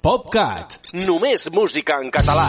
PopCat. Només música en català.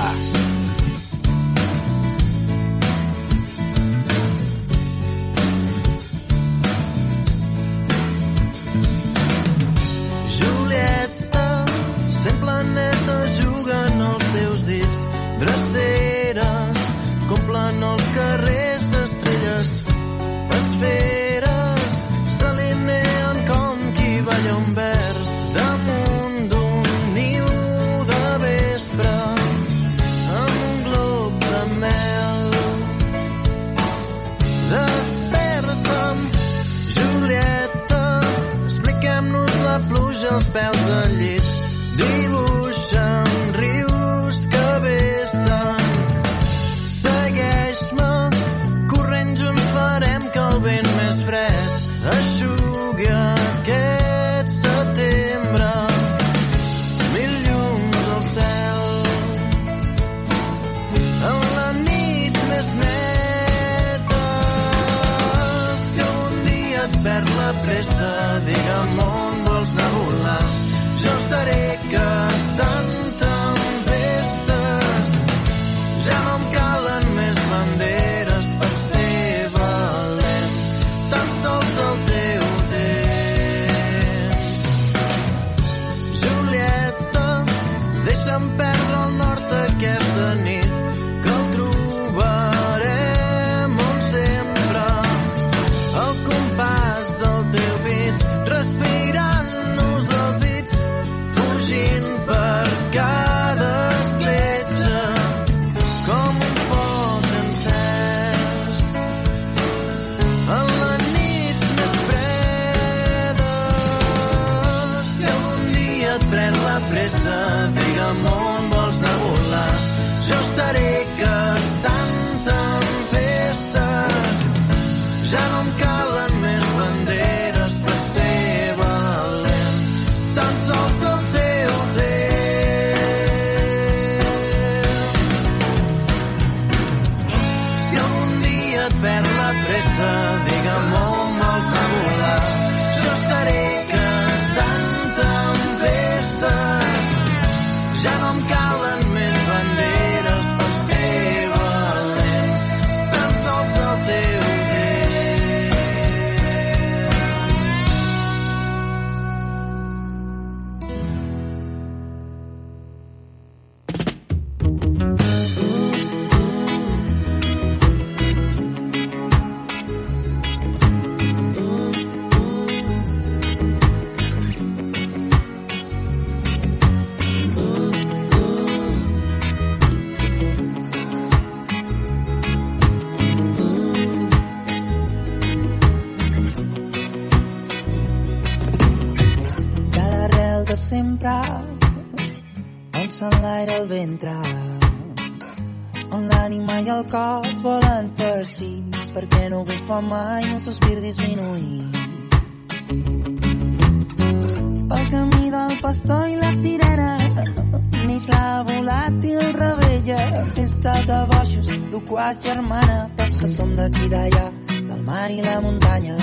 Som d'aquí d'allà del mar i la muntanya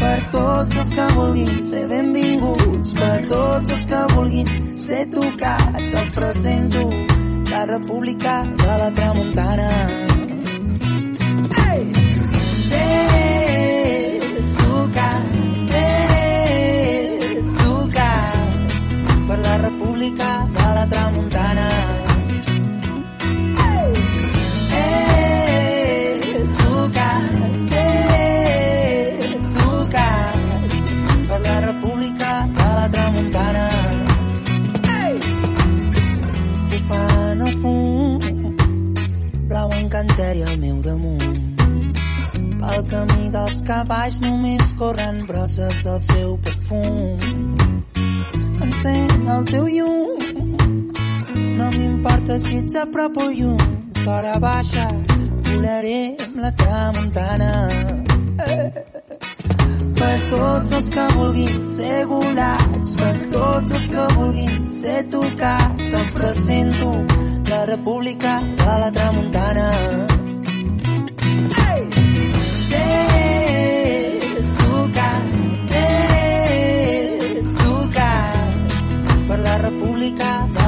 per tots els que vulguin ser benvinguts, per tots els que vulguin ser tocats, els presento la República de la Tramuntana. Hey! Per la República de la Tramuntana. Cavalls només corren brosses del seu perfum. Encén el teu llum, no m'importa si ets a prop o lluny, fora baixa, volaré amb la tramuntana. Per tots els que vulguin ser volats, per tots els que vulguin ser tocats, els presento la República de la Tramuntana. La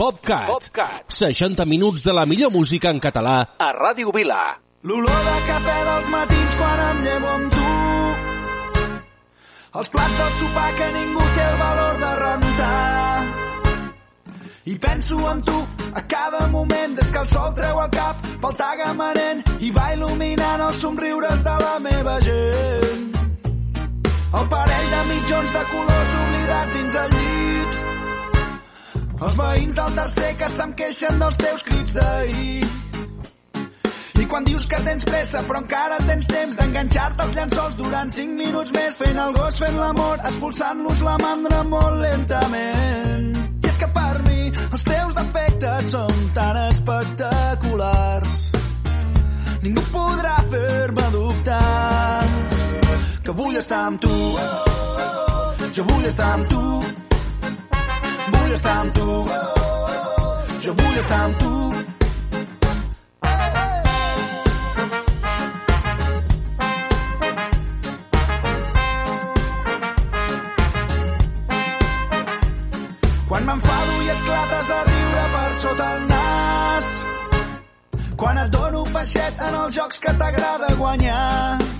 PopCat. PopCat. 60 minuts de la millor música en català a Ràdio Vila. L'olor de cafè dels matins quan em llevo amb tu. Els plats del sopar que ningú té el valor de rentar. I penso en tu a cada moment des que el sol treu el cap pel tagamanent i va il·luminant els somriures de la meva gent. El parell de mitjons de colors oblidats dins el llit. Els veïns del tercer que se'm queixen dels teus crits d'ahir. I quan dius que tens pressa però encara tens temps d'enganxar-te als llençols durant 5 minuts més fent el gos, fent l'amor, expulsant-los la mandra molt lentament. I és que per mi els teus defectes són tan espectaculars ningú podrà fer-me dubtar que vull estar amb tu jo vull estar amb tu vull estar amb tu. Jo vull estar amb tu. Quan m'enfado i esclates a riure per sota el nas. Quan et dono peixet en els jocs que t'agrada guanyar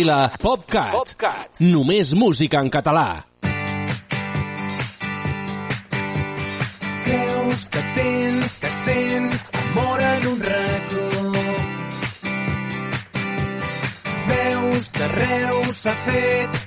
Vila, PopCat. PopCat. Només música en català. Creus que tens, que sents, amor en un racó. Veus que Reus s'ha fet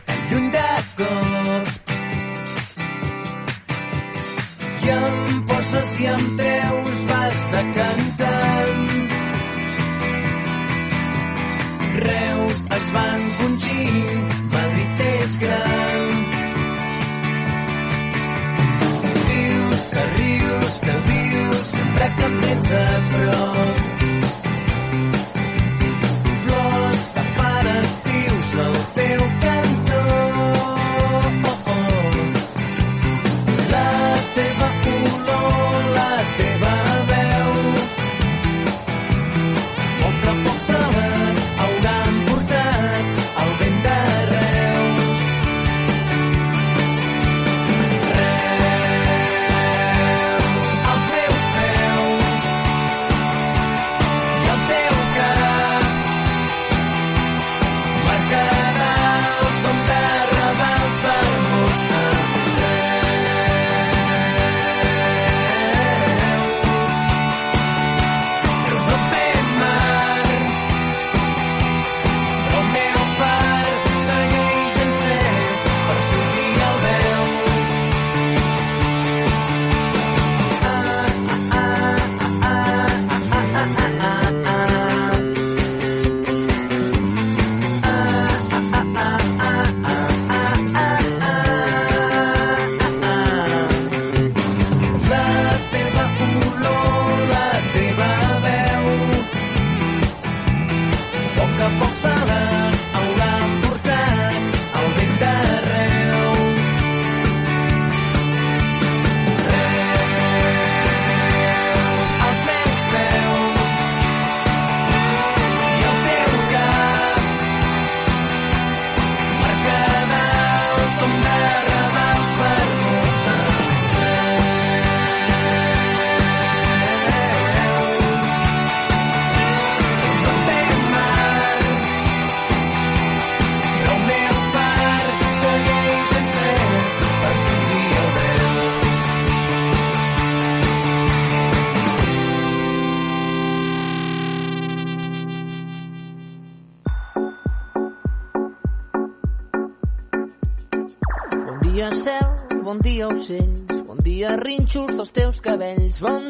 xorrinxos dels teus cabells. Bon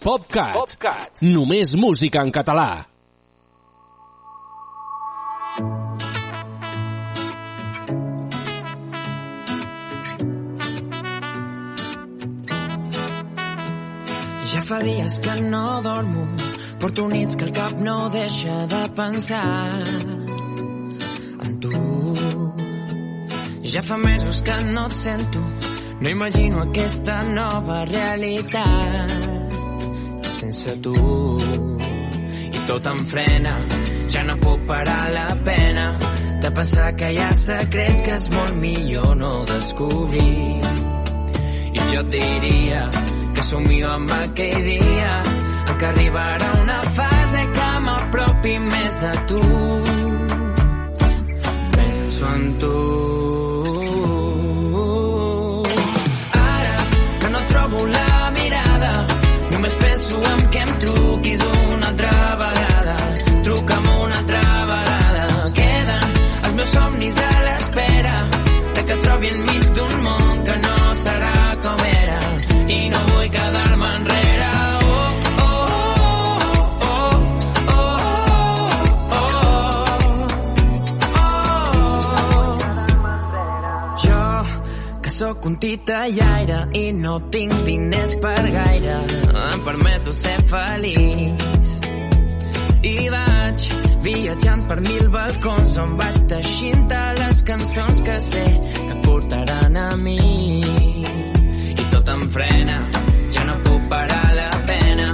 PopCat. PopCat. Només música en català. Ja fa dies que no dormo, porto nits que el cap no deixa de pensar en tu. Ja fa mesos que no et sento, no imagino aquesta nova realitat sense tu. I tot em frena ja no puc parar la pena de pensar que hi ha secrets que és molt millor no descobrir. I jo et diria que somio amb aquell dia en què arribarà una fase que m'apropi més a tu. Penso en tu. titellaire i no tinc diners per gaire. Em permeto ser feliç. I vaig viatjant per mil balcons on vaig teixint a les cançons que sé que portaran a mi. I tot em frena, ja no puc parar la pena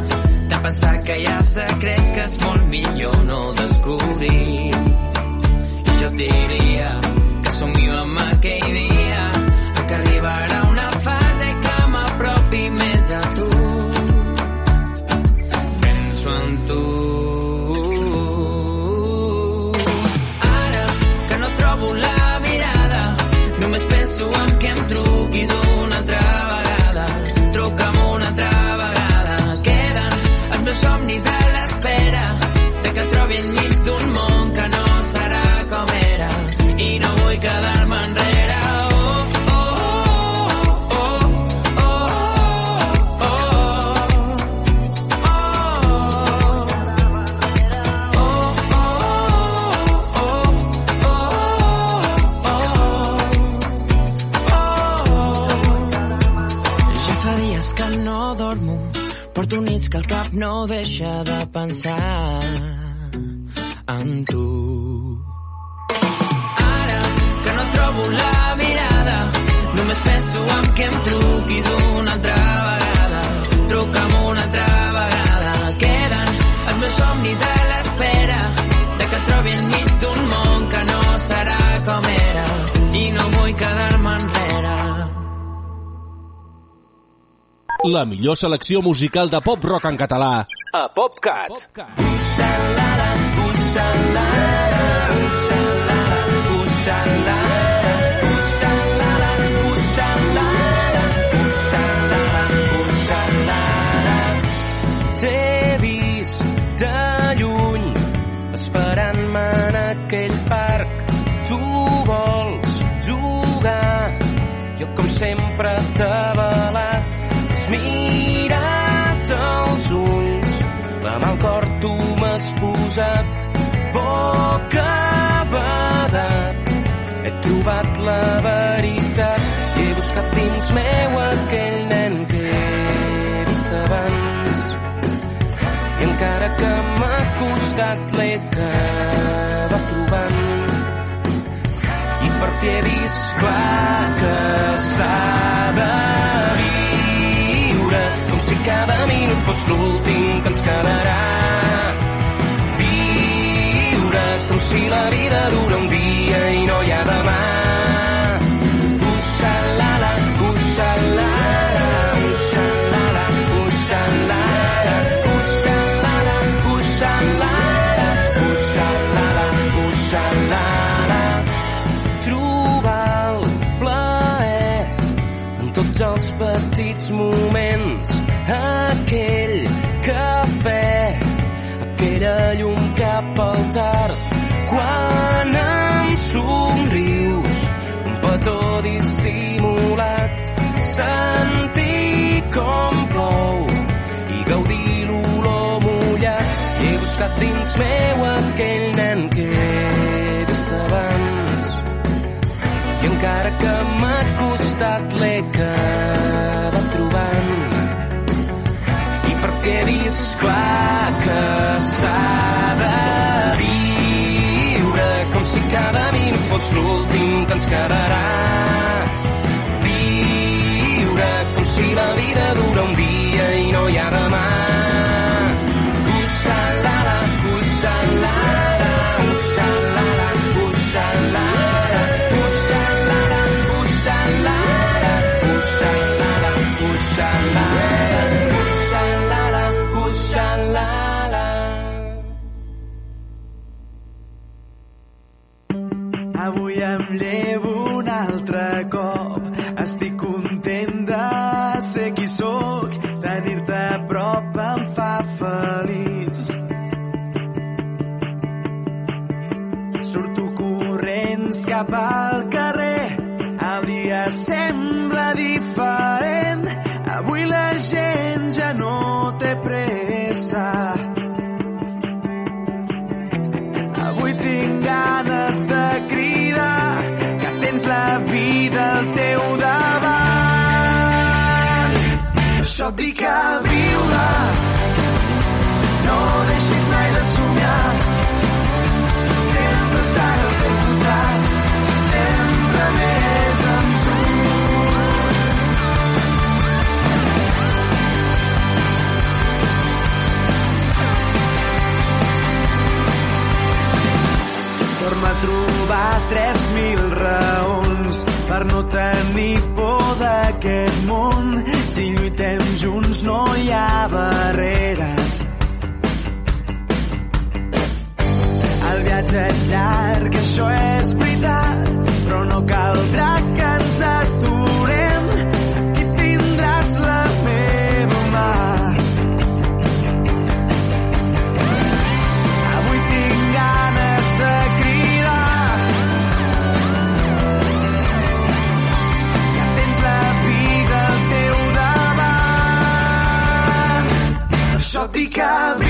de pensar que hi ha secrets que és molt millor no descobrir. I jo diria que somio amb aquell dia llevar no deixa de pensar en tu. La millor selecció musical de pop-rock en català a PopCat. T'he vist de lluny esperant-me en aquell parc. Tu vols jugar, jo com sempre t'he posat boca badat. He trobat la veritat he buscat dins meu aquell nen que he vist abans. I encara que m'ha costat l'he acabat trobant. I per fi he vist clar que s'ha de viure com si cada minut fos l'últim que ens quedarà si la vida dura un dia i no hi ha demà Uxalala, uxalala, el plaer en tots els petits moments, aquell cafè, aquella llum cap al tard, dissimulat, sentir com plou i gaudir l'olor mullat. He buscat dins meu aquell nen que he vist abans i encara que m'ha costat l'he acabat trobant i perquè he vist clar que s'ha de viure com si cada minut fos l'últim que ens quedarà si la vida dura un dia i no hi ha demà. Avui em llevo un altre cop. Estic content sóc. Tenir-te a prop em fa feliç. Surto corrents cap al carrer. El dia sembla diferent. Avui la gent ja no té pressa. Avui tinc ganes de cridar que tens la vida al teu davant. Això et dic a viure, no deixis mai de somiar. Sempre estar al teu costat, sempre més amb tu. Torna a trobar 3.000 junts no hi ha barreres. El viatge és llarg, això és veritat, però no caldrà Chicago.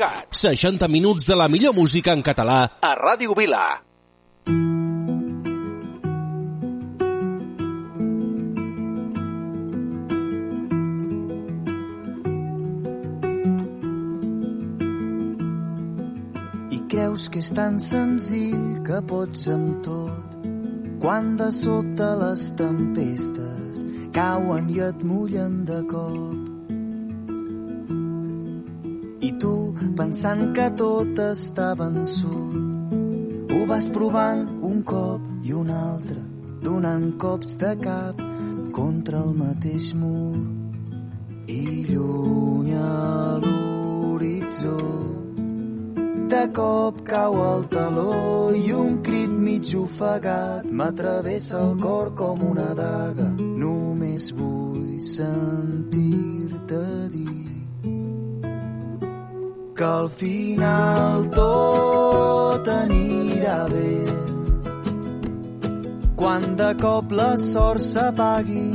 PopCat. 60 minuts de la millor música en català a Ràdio Vila. I creus que és tan senzill que pots amb tot quan de sobte les tempestes cauen i et mullen de cop. Pensant que tot està vençut, ho vas provant un cop i un altre, donant cops de cap contra el mateix mur. I lluny a l'horitzó de cop cau el taló i un crit mig ofegat m'atravessa el cor com una daga. Només vull sentir-te dir que al final tot anirà bé. Quan de cop la sort s'apagui,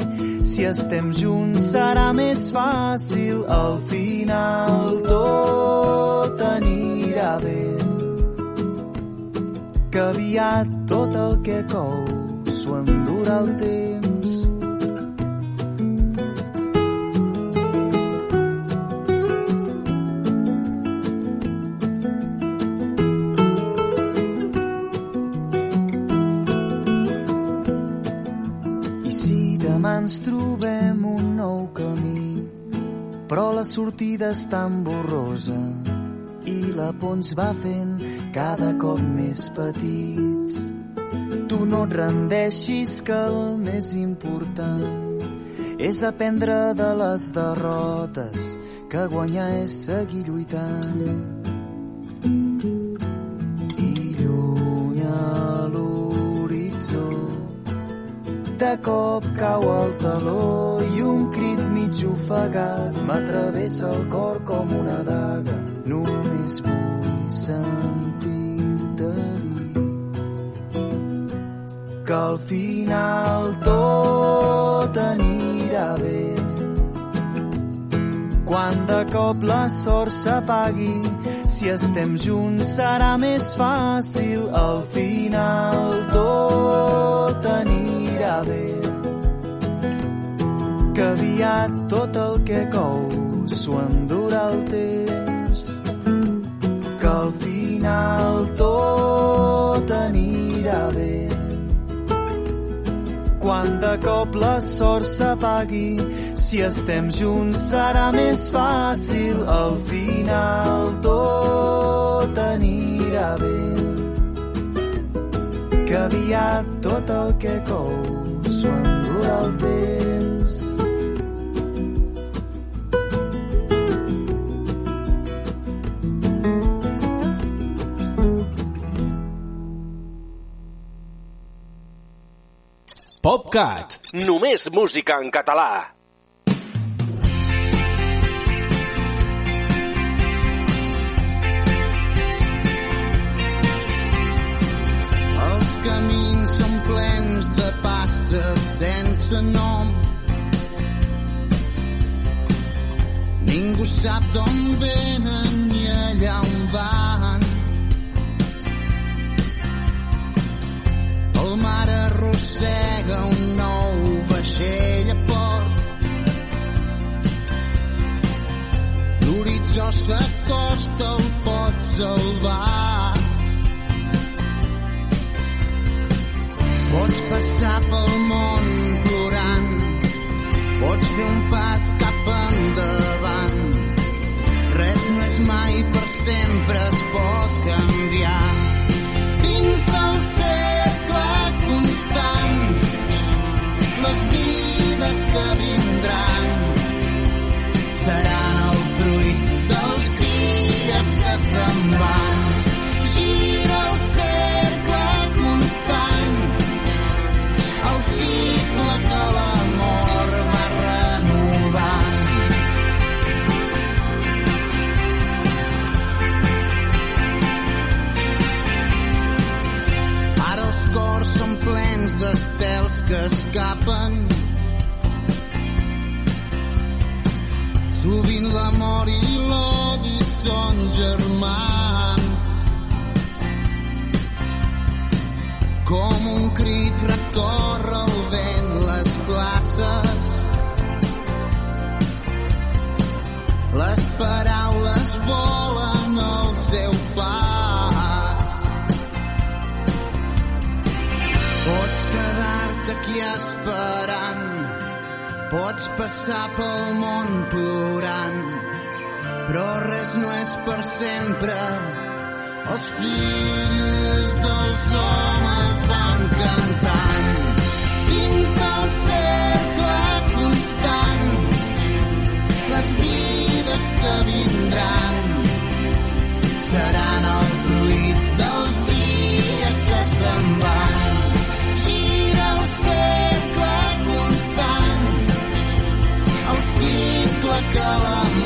si estem junts serà més fàcil. Al final tot anirà bé. Que aviat tot el que cou s'ho endurà el temps. És tan borrosa i la por ens va fent cada cop més petits. Tu no et rendeixis que el més important és aprendre de les derrotes que guanyar és seguir lluitant. I lluny a l'horitzó de cop cau el taló i un crit ofegat m'atravessa el cor com una daga. Només vull sentir-te dir que al final tot anirà bé. Quan de cop la sort s'apagui, si estem junts serà més fàcil. Al final tot anirà bé. Que aviat tot el que cou s'ho endurà el temps. Que al final tot anirà bé. Quan de cop la sort s'apagui, si estem junts serà més fàcil. Al final tot anirà bé. Que aviat tot el que cou s'ho endurà el temps. PopCat. Només música en català. Els camins són plens de passes sense nom. Ningú sap d'on venen ni allà on van. mare arrossega un nou vaixell a port. L'horitzó s'acosta el pot salvar. Pots passar pel món plorant pots fer un pas cap endavant. Res no és mai per sempre s'agafen. Sovint l'amor i l'odi són germans. Com un crit recorre el vent les places. Les paraules volen al seu pas. estat aquí esperant. Pots passar pel món plorant, però res no és per sempre. Els fills dels homes van cantant dins del cercle constant les vides que vindran seran el fruit dels dies que se'n van kalah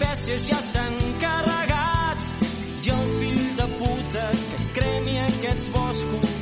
espècies ja s'han carregat. I el fill de puta que cremi aquests boscos.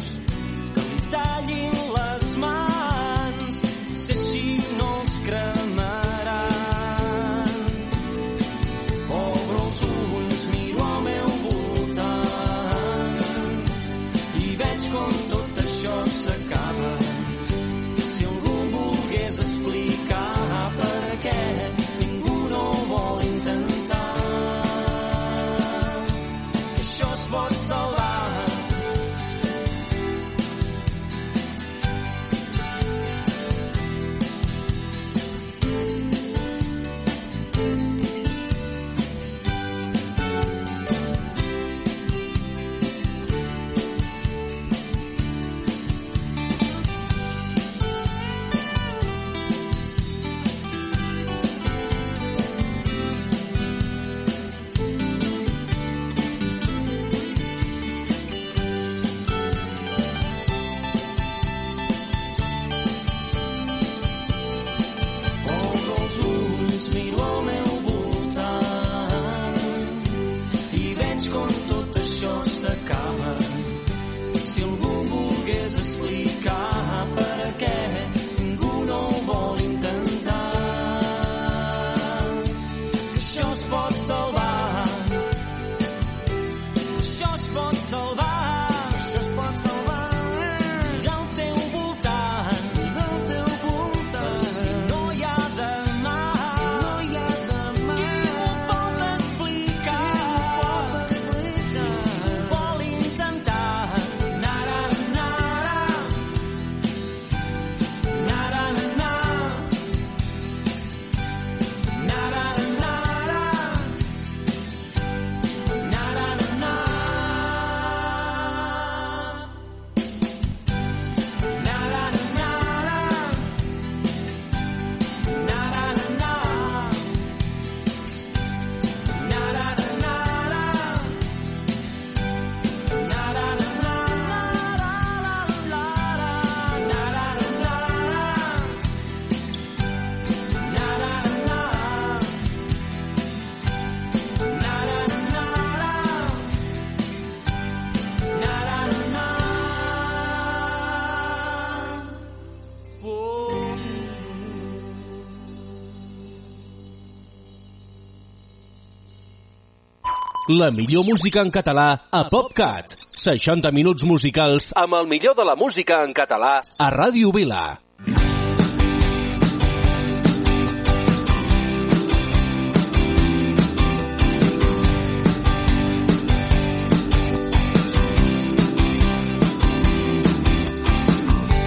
La millor música en català a PopCat. 60 minuts musicals amb el millor de la música en català a Ràdio Vila.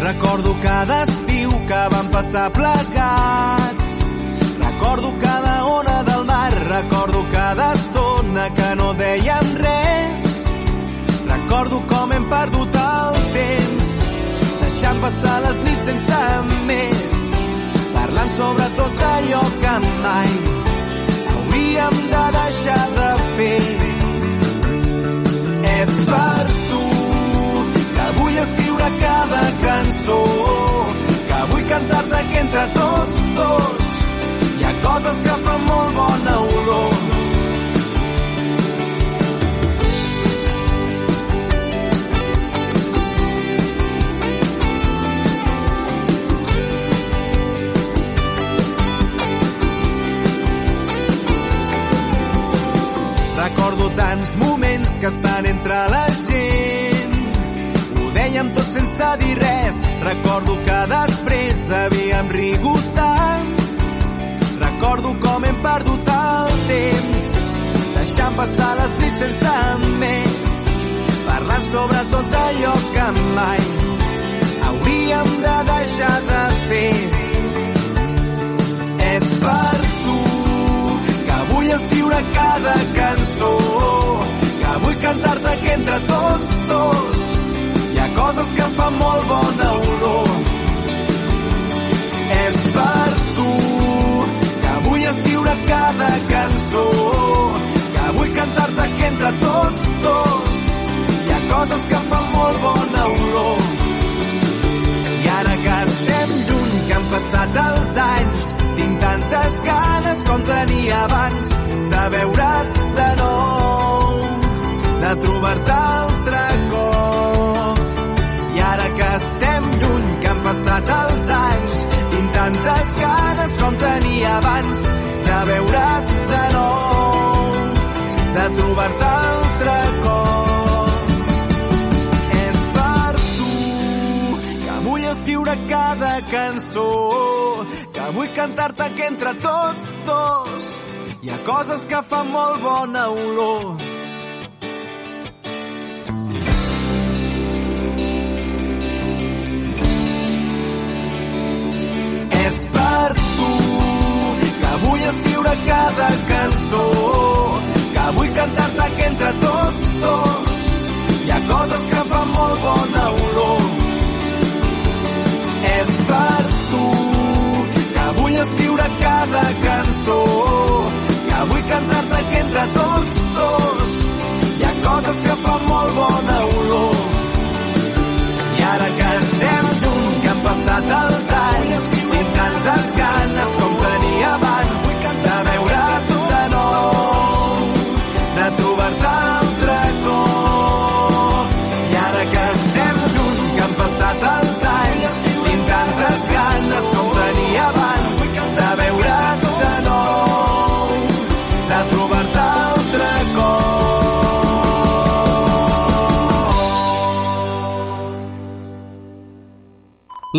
Recordo cada estiu que vam passar plegats. Recordo cada mar, recordo cada estona que no dèiem res. Recordo com hem perdut el temps, deixant passar les nits sense més, parlant sobre tot allò que mai hauríem de deixar de fer. És per tu que vull escriure cada cançó, que vull cantar-te que entre tots dos entre la gent. Ho dèiem tot sense dir res. Recordo que després havíem rigut tant. Recordo com hem perdut el temps, deixant passar les nits sense més, parlant sobre tot allò que mai hauríem de deixar de fer. És per tu que vull escriure cada cançó, vull cantar-te que entre tots dos hi ha coses que em fan molt bona olor. És per tu que vull escriure cada cançó, que vull cantar-te que entre tots dos hi ha coses que em fan molt bona olor. I ara que estem lluny, que han passat els anys, tinc tantes ganes com tenia abans de veure't de nou, trobar-te altre cop. I ara que estem lluny, que han passat els anys, tinc tantes ganes com tenia abans de veure't de nou, de trobar-te altre cop. És per tu que vull escriure cada cançó, que vull cantar-te que entre tots dos hi ha coses que fan molt bona olor. Coses que fan molt bona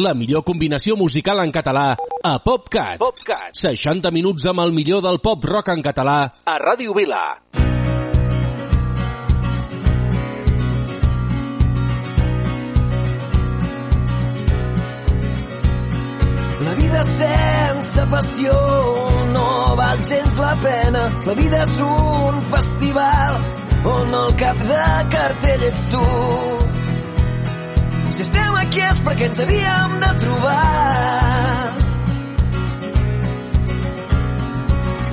La millor combinació musical en català a PopCat. PopCat. 60 minuts amb el millor del pop rock en català a Ràdio Vila. La vida sense passió no val gens la pena. La vida és un festival on el cap de cartell ets tu. Si estem aquí és perquè ens havíem de trobar.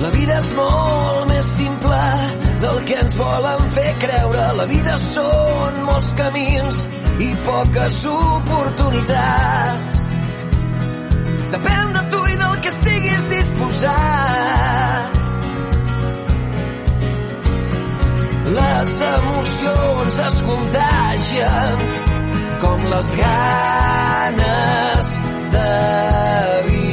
La vida és molt més simple del que ens volen fer creure. La vida són molts camins i poques oportunitats. Depèn de tu i del que estiguis disposat. Les emocions es contagien com les ganes de viure.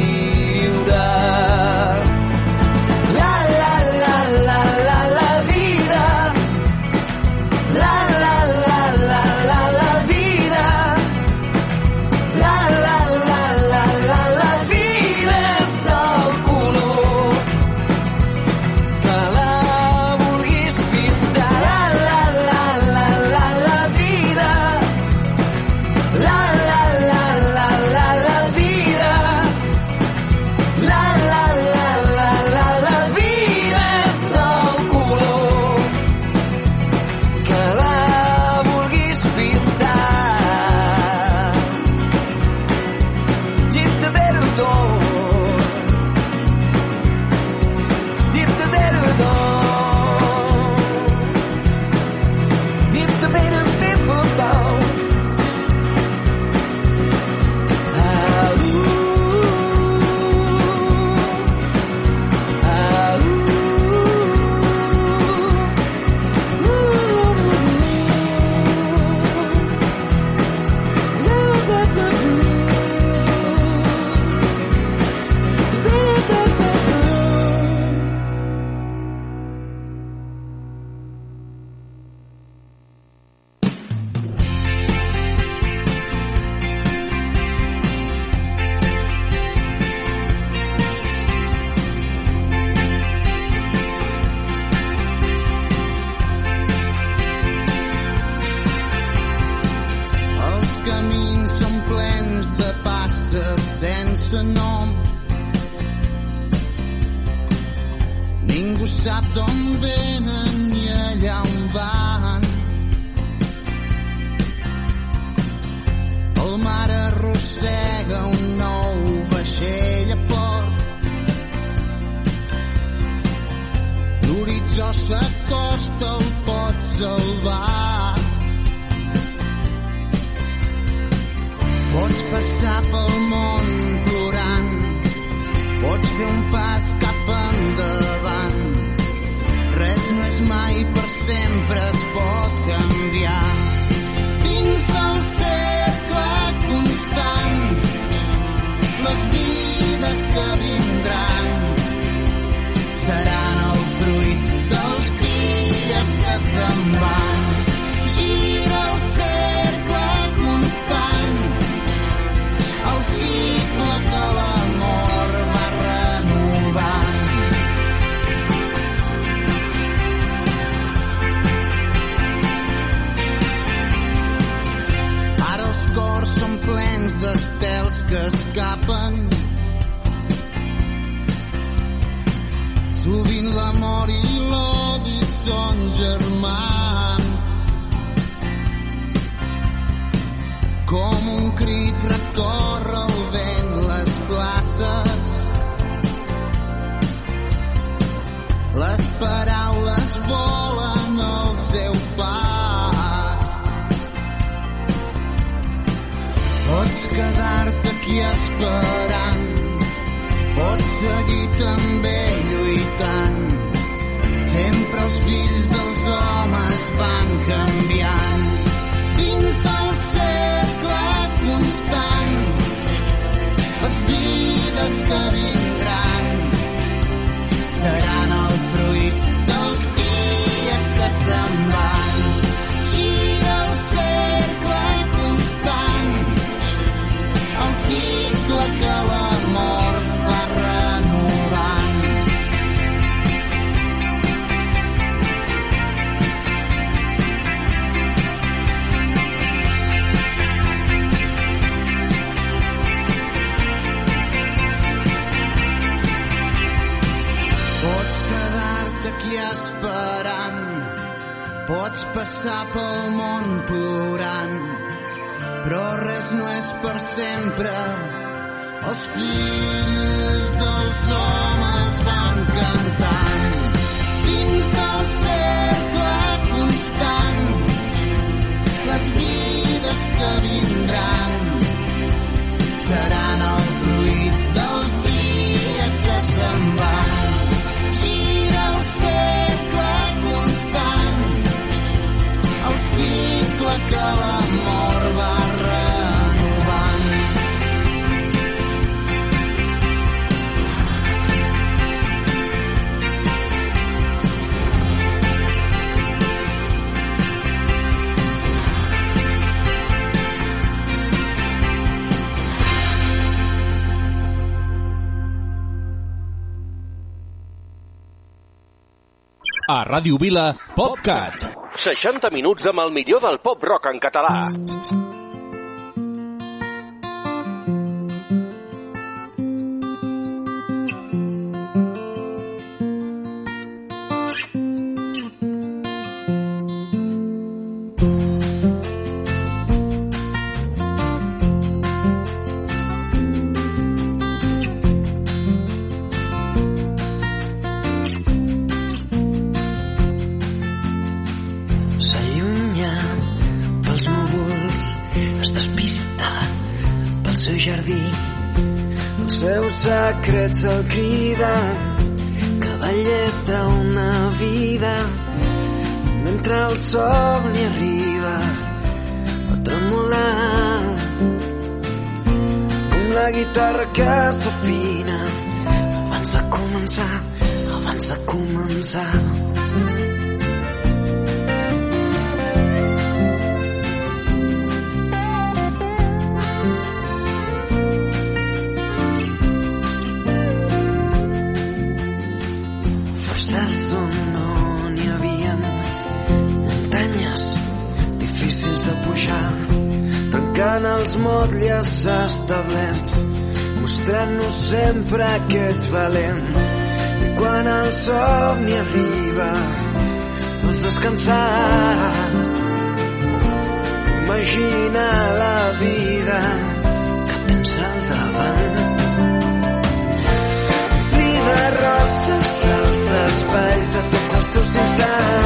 Plens de passes sense nom. Ningú sap d'on venen ni allà on van. El mar arrossega un nou vaixell a port. L'horitzó s'acosta, el pot salvar. Pots passar pel món plorant, pots fer un pas cap endavant. Res no és mai per sempre, es pot canviar. Dins del cercle constant, les vides que vindran seran el fruit dels dies que se'n van. Que escapen. Sovint l'amor i l'odi són germans. Com un crit recorre el vent les places. Les paraules volen al seu pas. Pots quedar-te aquí esperant, pots seguir també lluitant. Sempre els fills dels homes van canviant. Passar pel món plorant, però res no és per sempre. Els fills dels homes van cantant. Dins del cercle constant les vides que vindran A Ràdio Vila, PopCat. 60 minuts amb el millor del pop rock en català. Secrets el sempre que ets valent i quan el somni arriba vols descansar imagina la vida que tens al davant. Omplir de roses els espais de tots els teus instants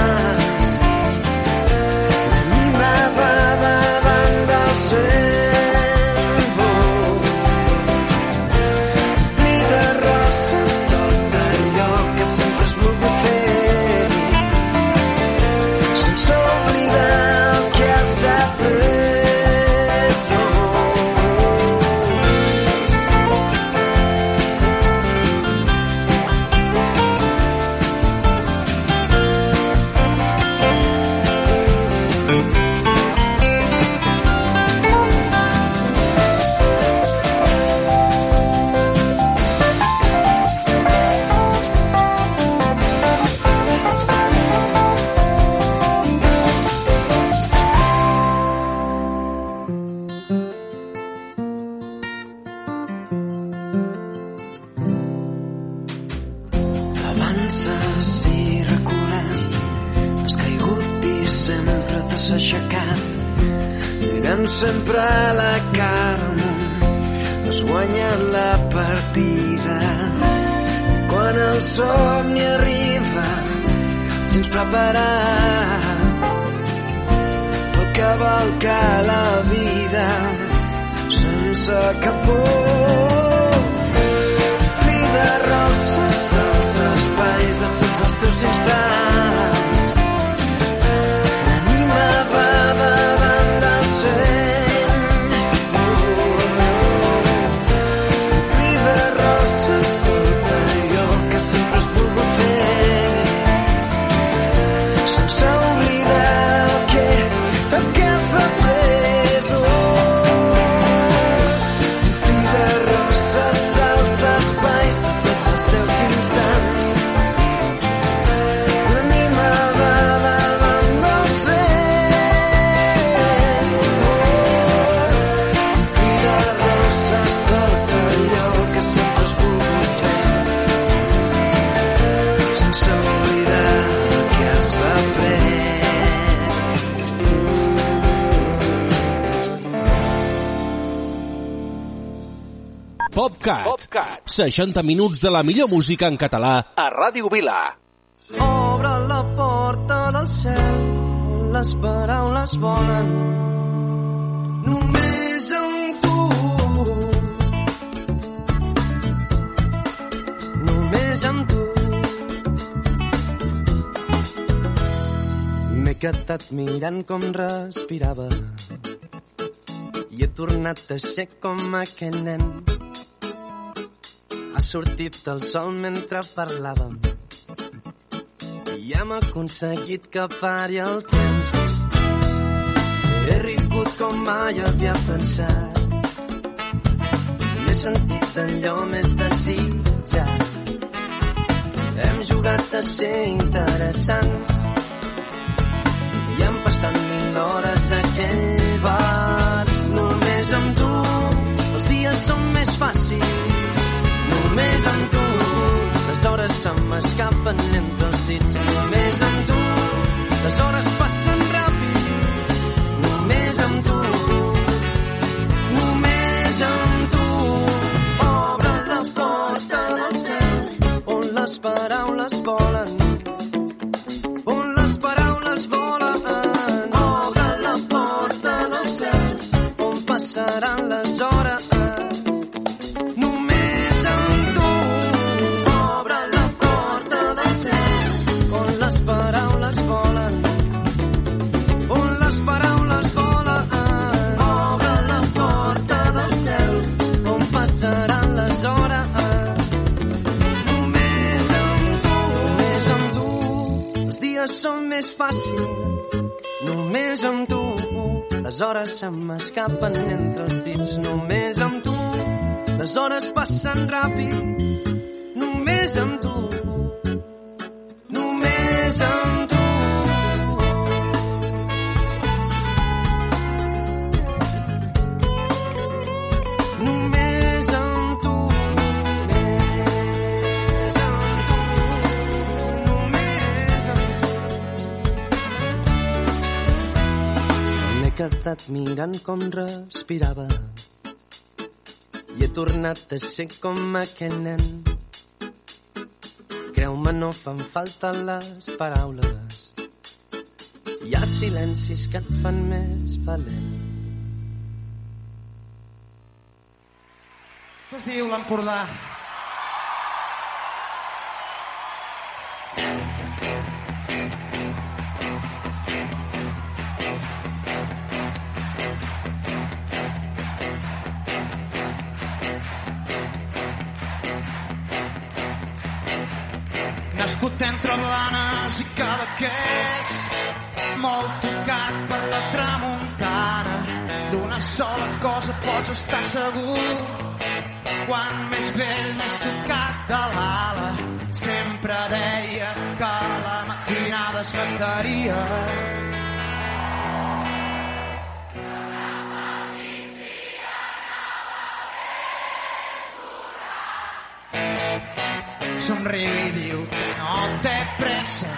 PopCat. PopCat. 60 minuts de la millor música en català a Ràdio Vila. Obre la porta del cel on les paraules volen. Només amb tu. Només amb tu. M'he quedat mirant com respirava i he tornat a ser com aquell nen. Ha sortit el sol mentre parlàvem i hem aconseguit que pari el temps. He rigut com mai havia pensat. M'he sentit allò més desitjat. Hem jugat a ser interessants i hem passat mil hores a aquell bar. Només amb tu els dies són més fàcils. Només amb tu les hores se m'escapen entre els dits. Només amb tu les hores passen ràpid. Només amb tu, només amb tu. Obre la porta del cel on les paraules volen. On les paraules volen. Obre la porta del cel on passaran les hores. Són més fàcils. Només amb tu. Les hores se m'escapen entre els dits. Només amb tu. Les hores passen ràpid. Només amb tu. Estat mingant com respirava i he tornat a ser com aquell nen. Creu-me, no fan falta les paraules. Hi ha silencis que et fan més valent. Això es diu l'Empordà. Nascut entre blanes i cadaqués, molt tocat per la tramuntana. D'una sola cosa pots estar segur, quan més vell més tocat de l'ala. Sempre deia que la matinada es cantaria. Somriu i diu no té pressa,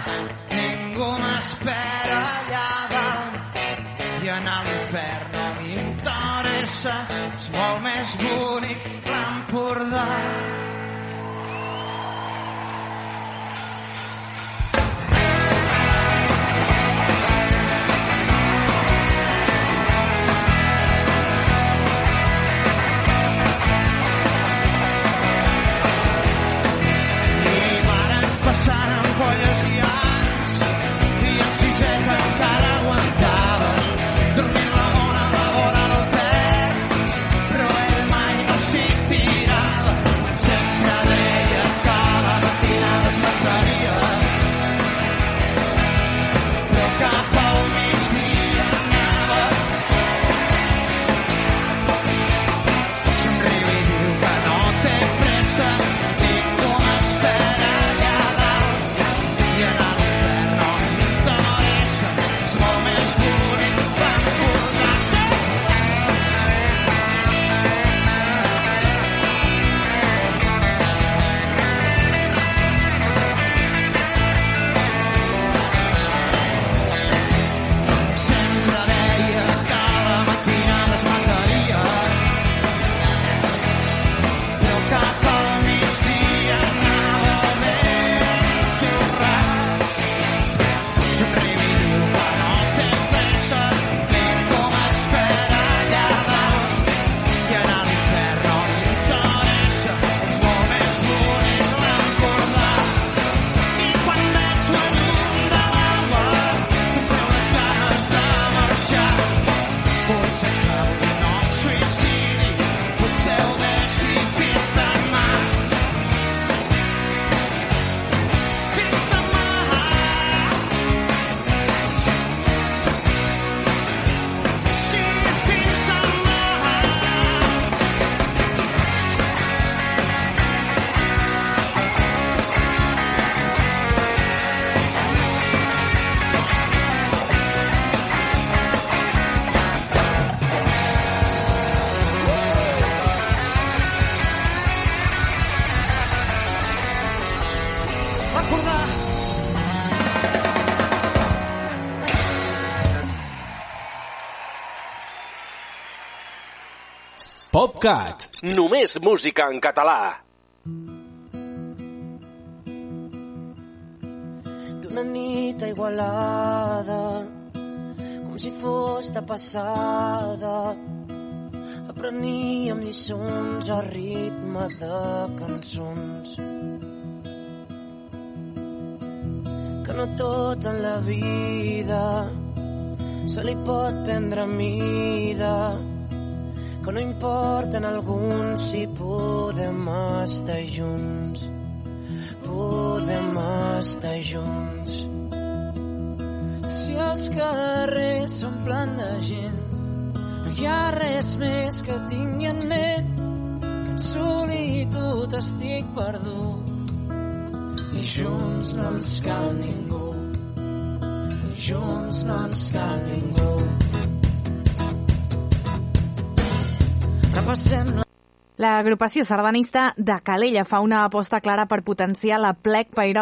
ningú m'espera allà dalt. I a l'infern no m'interessa, és molt més bonic Yeah. PopCat. Només música en català. d'una nit a Igualada com si fos de passada apreníem lliçons a ritme de cançons que no tot en la vida se li pot prendre mida que no importa en alguns si podem estar junts podem estar junts. Si els carrers s'omplen de gent, no hi ha res més que tingui en ment que en solitud estic perdut. I junts no ens cal ningú, junts no ens cal ningú. L'agrupació sardanista de Calella fa una aposta clara per potenciar la plec per ir al